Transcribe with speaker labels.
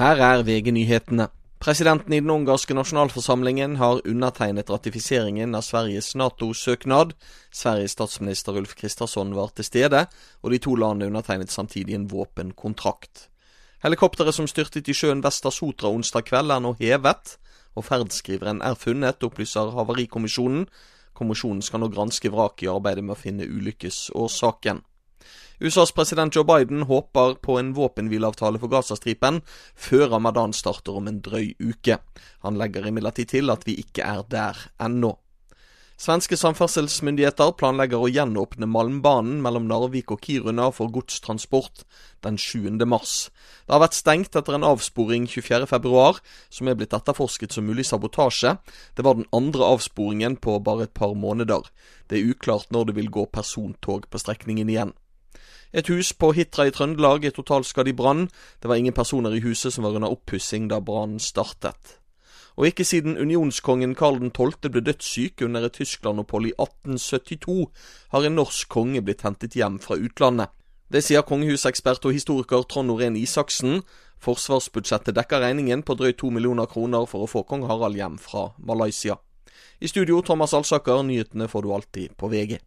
Speaker 1: Her er VG-nyhetene. Presidenten i den ungarske nasjonalforsamlingen har undertegnet ratifiseringen av Sveriges Nato-søknad. Sveriges statsminister Ulf Kristersson var til stede, og de to landene undertegnet samtidig en våpenkontrakt. Helikopteret som styrtet i sjøen vest av Sotra onsdag kveld, er nå hevet, og ferdskriveren er funnet, opplyser Havarikommisjonen. Kommisjonen skal nå granske vraket i arbeidet med å finne ulykkesårsaken. USAs president Joe Biden håper på en våpenhvileavtale for Gazastripen før ramadan starter om en drøy uke. Han legger imidlertid til at vi ikke er der ennå. Svenske samferdselsmyndigheter planlegger å gjenåpne Malmbanen mellom Narvik og Kiruna for godstransport den 7. mars. Det har vært stengt etter en avsporing 24.2, som er blitt etterforsket som mulig sabotasje. Det var den andre avsporingen på bare et par måneder. Det er uklart når det vil gå persontog på strekningen igjen. Et hus på Hitra i Trøndelag er totalskadd i brann. Det var ingen personer i huset som var under oppussing da brannen startet. Og ikke siden unionskongen Karl 12. ble dødssyk under et Tyskland-opphold i 1872, har en norsk konge blitt hentet hjem fra utlandet. Det sier kongehusekspert og historiker Trond Norén Isaksen. Forsvarsbudsjettet dekker regningen på drøyt to millioner kroner for å få kong Harald hjem fra Malaysia. I studio Thomas Alsaker, nyhetene får du alltid på VG.